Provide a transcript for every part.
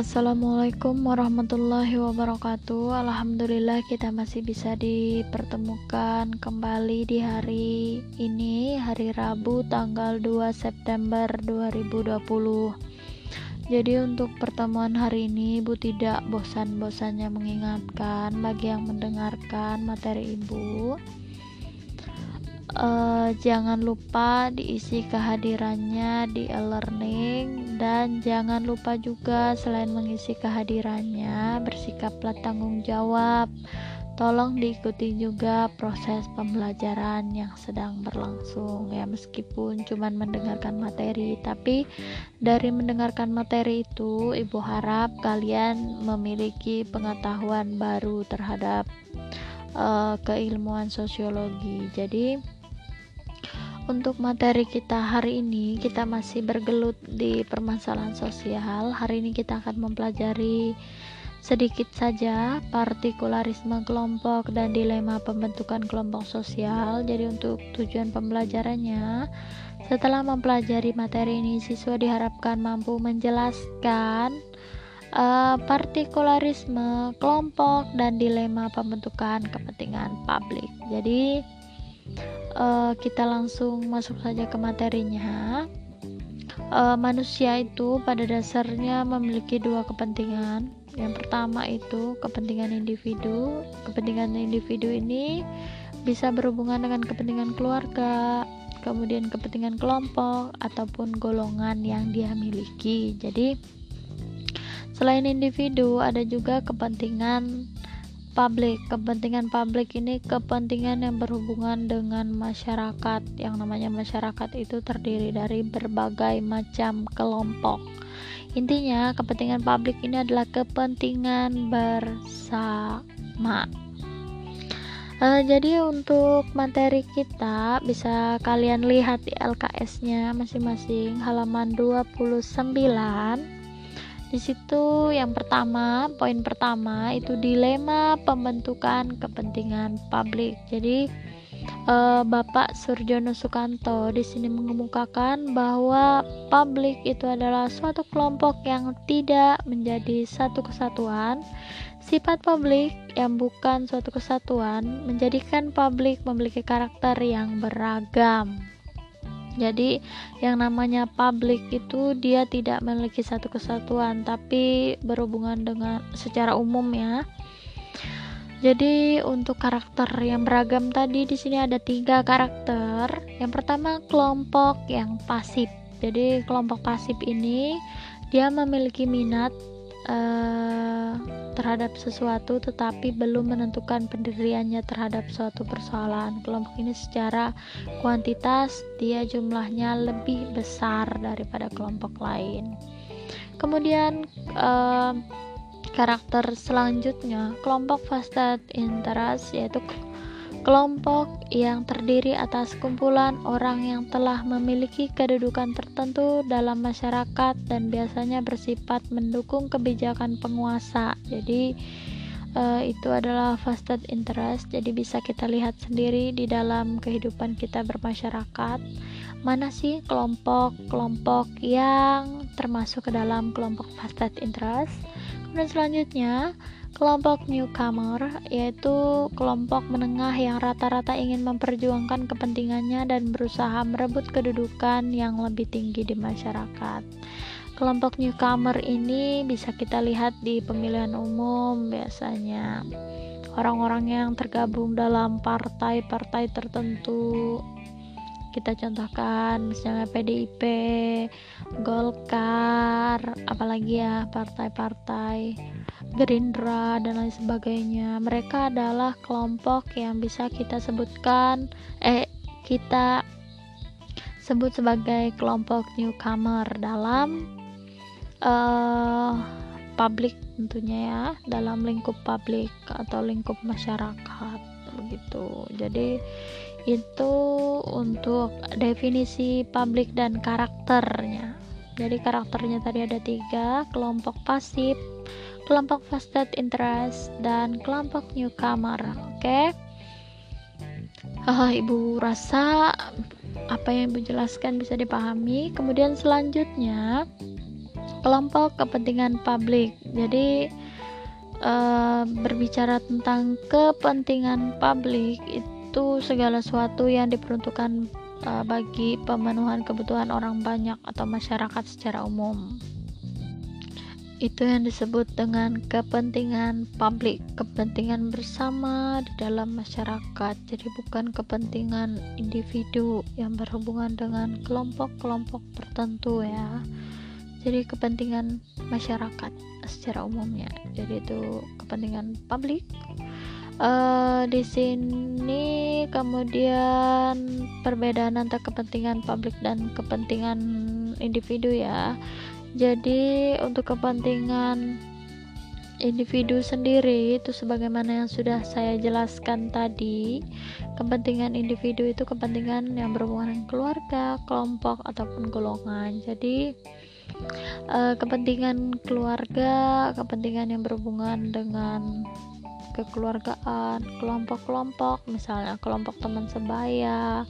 Assalamualaikum warahmatullahi wabarakatuh. Alhamdulillah kita masih bisa dipertemukan kembali di hari ini Hari Rabu tanggal 2 September 2020 Jadi untuk pertemuan hari ini Ibu tidak bosan-bosannya mengingatkan Bagi yang mendengarkan materi Ibu uh, jangan lupa diisi kehadirannya di e-learning dan jangan lupa juga selain mengisi kehadirannya bersikaplah tanggung jawab tolong diikuti juga proses pembelajaran yang sedang berlangsung. Ya meskipun cuma mendengarkan materi tapi dari mendengarkan materi itu ibu harap kalian memiliki pengetahuan baru terhadap uh, keilmuan sosiologi. Jadi untuk materi kita hari ini kita masih bergelut di permasalahan sosial. Hari ini kita akan mempelajari sedikit saja partikularisme kelompok dan dilema pembentukan kelompok sosial. Jadi untuk tujuan pembelajarannya setelah mempelajari materi ini siswa diharapkan mampu menjelaskan uh, partikularisme kelompok dan dilema pembentukan kepentingan publik. Jadi uh, kita langsung masuk saja ke materinya. Uh, manusia itu pada dasarnya memiliki dua kepentingan. Yang pertama itu kepentingan individu. Kepentingan individu ini bisa berhubungan dengan kepentingan keluarga, kemudian kepentingan kelompok ataupun golongan yang dia miliki. Jadi selain individu ada juga kepentingan publik kepentingan publik ini kepentingan yang berhubungan dengan masyarakat. Yang namanya masyarakat itu terdiri dari berbagai macam kelompok. Intinya kepentingan publik ini adalah kepentingan bersama. Uh, jadi untuk materi kita bisa kalian lihat di LKS nya masing-masing halaman 29 di situ yang pertama, poin pertama itu dilema pembentukan kepentingan publik. Jadi eh, Bapak Surjono Sukanto di sini mengemukakan bahwa publik itu adalah suatu kelompok yang tidak menjadi satu kesatuan. Sifat publik yang bukan suatu kesatuan menjadikan publik memiliki karakter yang beragam. Jadi yang namanya publik itu dia tidak memiliki satu kesatuan tapi berhubungan dengan secara umum ya. Jadi untuk karakter yang beragam tadi di sini ada tiga karakter. Yang pertama kelompok yang pasif. Jadi kelompok pasif ini dia memiliki minat uh, terhadap sesuatu tetapi belum menentukan pendiriannya terhadap suatu persoalan. Kelompok ini secara kuantitas dia jumlahnya lebih besar daripada kelompok lain. Kemudian uh, karakter selanjutnya kelompok vested interest yaitu kelompok yang terdiri atas kumpulan orang yang telah memiliki kedudukan tertentu dalam masyarakat dan biasanya bersifat mendukung kebijakan penguasa. Jadi uh, itu adalah vested interest. Jadi bisa kita lihat sendiri di dalam kehidupan kita bermasyarakat mana sih kelompok-kelompok yang termasuk ke dalam kelompok vested interest. Kemudian selanjutnya Kelompok newcomer yaitu kelompok menengah yang rata-rata ingin memperjuangkan kepentingannya dan berusaha merebut kedudukan yang lebih tinggi di masyarakat. Kelompok newcomer ini bisa kita lihat di pemilihan umum biasanya. Orang-orang yang tergabung dalam partai-partai tertentu kita contohkan misalnya PDIP, Golkar, apalagi ya partai-partai Gerindra dan lain sebagainya. Mereka adalah kelompok yang bisa kita sebutkan eh kita sebut sebagai kelompok newcomer dalam uh, publik tentunya ya, dalam lingkup publik atau lingkup masyarakat begitu. Jadi itu untuk definisi publik dan karakternya. Jadi karakternya tadi ada tiga, kelompok pasif, kelompok vested interest dan kelompok newcomer oke okay? uh, ibu rasa apa yang ibu jelaskan bisa dipahami kemudian selanjutnya kelompok kepentingan publik jadi uh, berbicara tentang kepentingan publik itu segala sesuatu yang diperuntukkan uh, bagi pemenuhan kebutuhan orang banyak atau masyarakat secara umum itu yang disebut dengan kepentingan publik, kepentingan bersama di dalam masyarakat. Jadi bukan kepentingan individu yang berhubungan dengan kelompok-kelompok tertentu ya. Jadi kepentingan masyarakat secara umumnya. Jadi itu kepentingan publik. Uh, di sini kemudian perbedaan antara kepentingan publik dan kepentingan individu ya. Jadi untuk kepentingan individu sendiri itu sebagaimana yang sudah saya jelaskan tadi kepentingan individu itu kepentingan yang berhubungan dengan keluarga, kelompok ataupun golongan. Jadi eh, kepentingan keluarga, kepentingan yang berhubungan dengan kekeluargaan, kelompok-kelompok misalnya kelompok teman sebaya,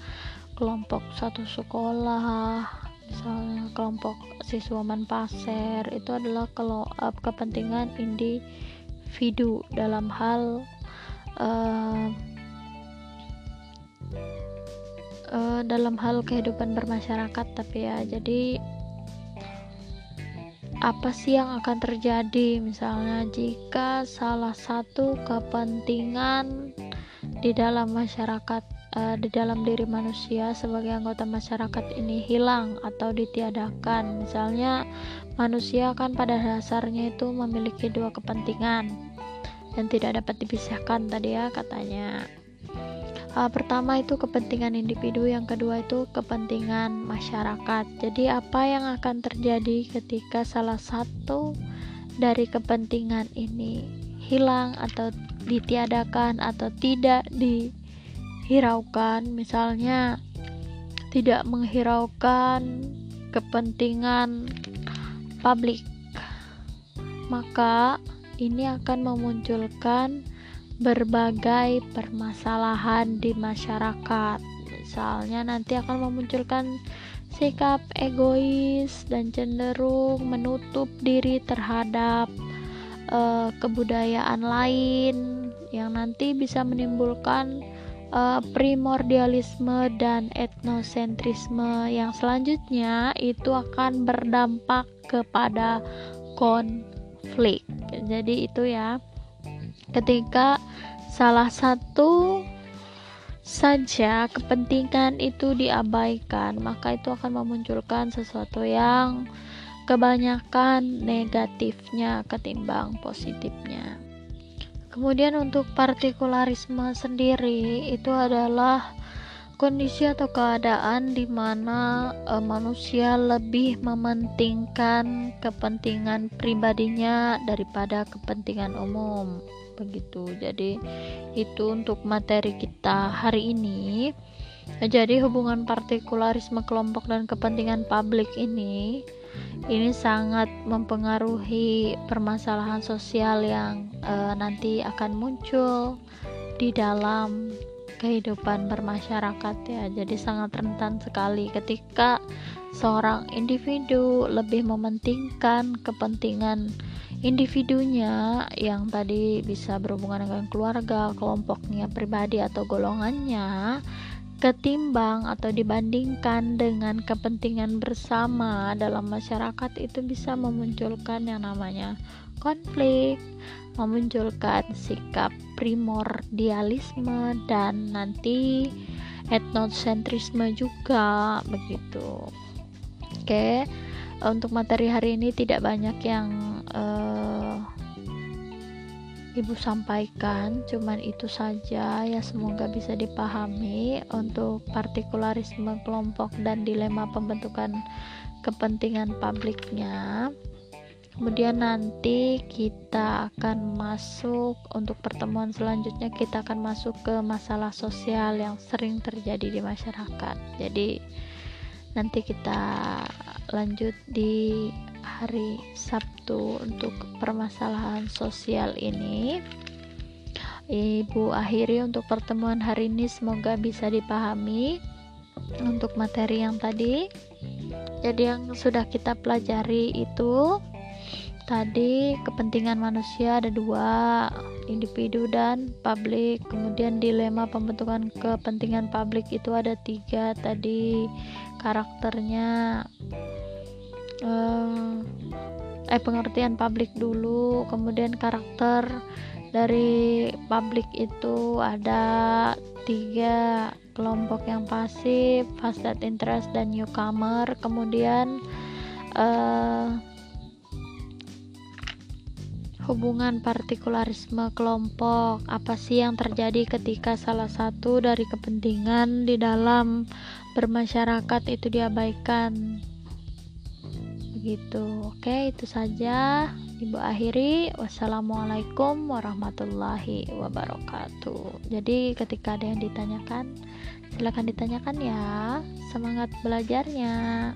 kelompok satu sekolah misalnya kelompok siswa manpaser itu adalah kalau uh, kepentingan individu dalam hal uh, uh, dalam hal kehidupan bermasyarakat tapi ya jadi apa sih yang akan terjadi misalnya jika salah satu kepentingan di dalam masyarakat uh, di dalam diri manusia sebagai anggota masyarakat ini hilang atau ditiadakan. Misalnya, manusia kan pada dasarnya itu memiliki dua kepentingan yang tidak dapat dipisahkan tadi ya katanya. Uh, pertama itu kepentingan individu, yang kedua itu kepentingan masyarakat. Jadi apa yang akan terjadi ketika salah satu dari kepentingan ini hilang atau ditiadakan atau tidak di hiraukan misalnya tidak menghiraukan kepentingan publik maka ini akan memunculkan berbagai permasalahan di masyarakat misalnya nanti akan memunculkan sikap egois dan cenderung menutup diri terhadap uh, kebudayaan lain yang nanti bisa menimbulkan uh, primordialisme dan etnosentrisme yang selanjutnya itu akan berdampak kepada konflik. Jadi itu ya. Ketika salah satu saja kepentingan itu diabaikan, maka itu akan memunculkan sesuatu yang kebanyakan negatifnya ketimbang positifnya. Kemudian untuk partikularisme sendiri itu adalah kondisi atau keadaan di mana e, manusia lebih mementingkan kepentingan pribadinya daripada kepentingan umum. Begitu. Jadi itu untuk materi kita hari ini. Jadi hubungan partikularisme kelompok dan kepentingan publik ini ini sangat mempengaruhi permasalahan sosial yang uh, nanti akan muncul di dalam kehidupan bermasyarakat ya. Jadi sangat rentan sekali ketika seorang individu lebih mementingkan kepentingan individunya yang tadi bisa berhubungan dengan keluarga, kelompoknya pribadi atau golongannya ketimbang atau dibandingkan dengan kepentingan bersama dalam masyarakat itu bisa memunculkan yang namanya konflik, memunculkan sikap primordialisme dan nanti etnosentrisme juga begitu. Oke, untuk materi hari ini tidak banyak yang uh, Ibu sampaikan cuman itu saja ya semoga bisa dipahami untuk partikularisme kelompok dan dilema pembentukan kepentingan publiknya. Kemudian nanti kita akan masuk untuk pertemuan selanjutnya kita akan masuk ke masalah sosial yang sering terjadi di masyarakat. Jadi nanti kita lanjut di hari Sabtu untuk permasalahan sosial ini. Ibu akhiri untuk pertemuan hari ini semoga bisa dipahami untuk materi yang tadi. jadi yang sudah kita pelajari itu tadi kepentingan manusia ada dua individu dan publik kemudian dilema pembentukan kepentingan publik itu ada tiga tadi karakternya eh, eh pengertian publik dulu kemudian karakter dari publik itu ada tiga kelompok yang pasif, vested interest dan newcomer. Kemudian uh, hubungan partikularisme kelompok. Apa sih yang terjadi ketika salah satu dari kepentingan di dalam bermasyarakat itu diabaikan? Begitu. Oke, itu saja. Ibu akhiri. Wassalamualaikum warahmatullahi wabarakatuh. Jadi, ketika ada yang ditanyakan, silakan ditanyakan ya. Semangat belajarnya.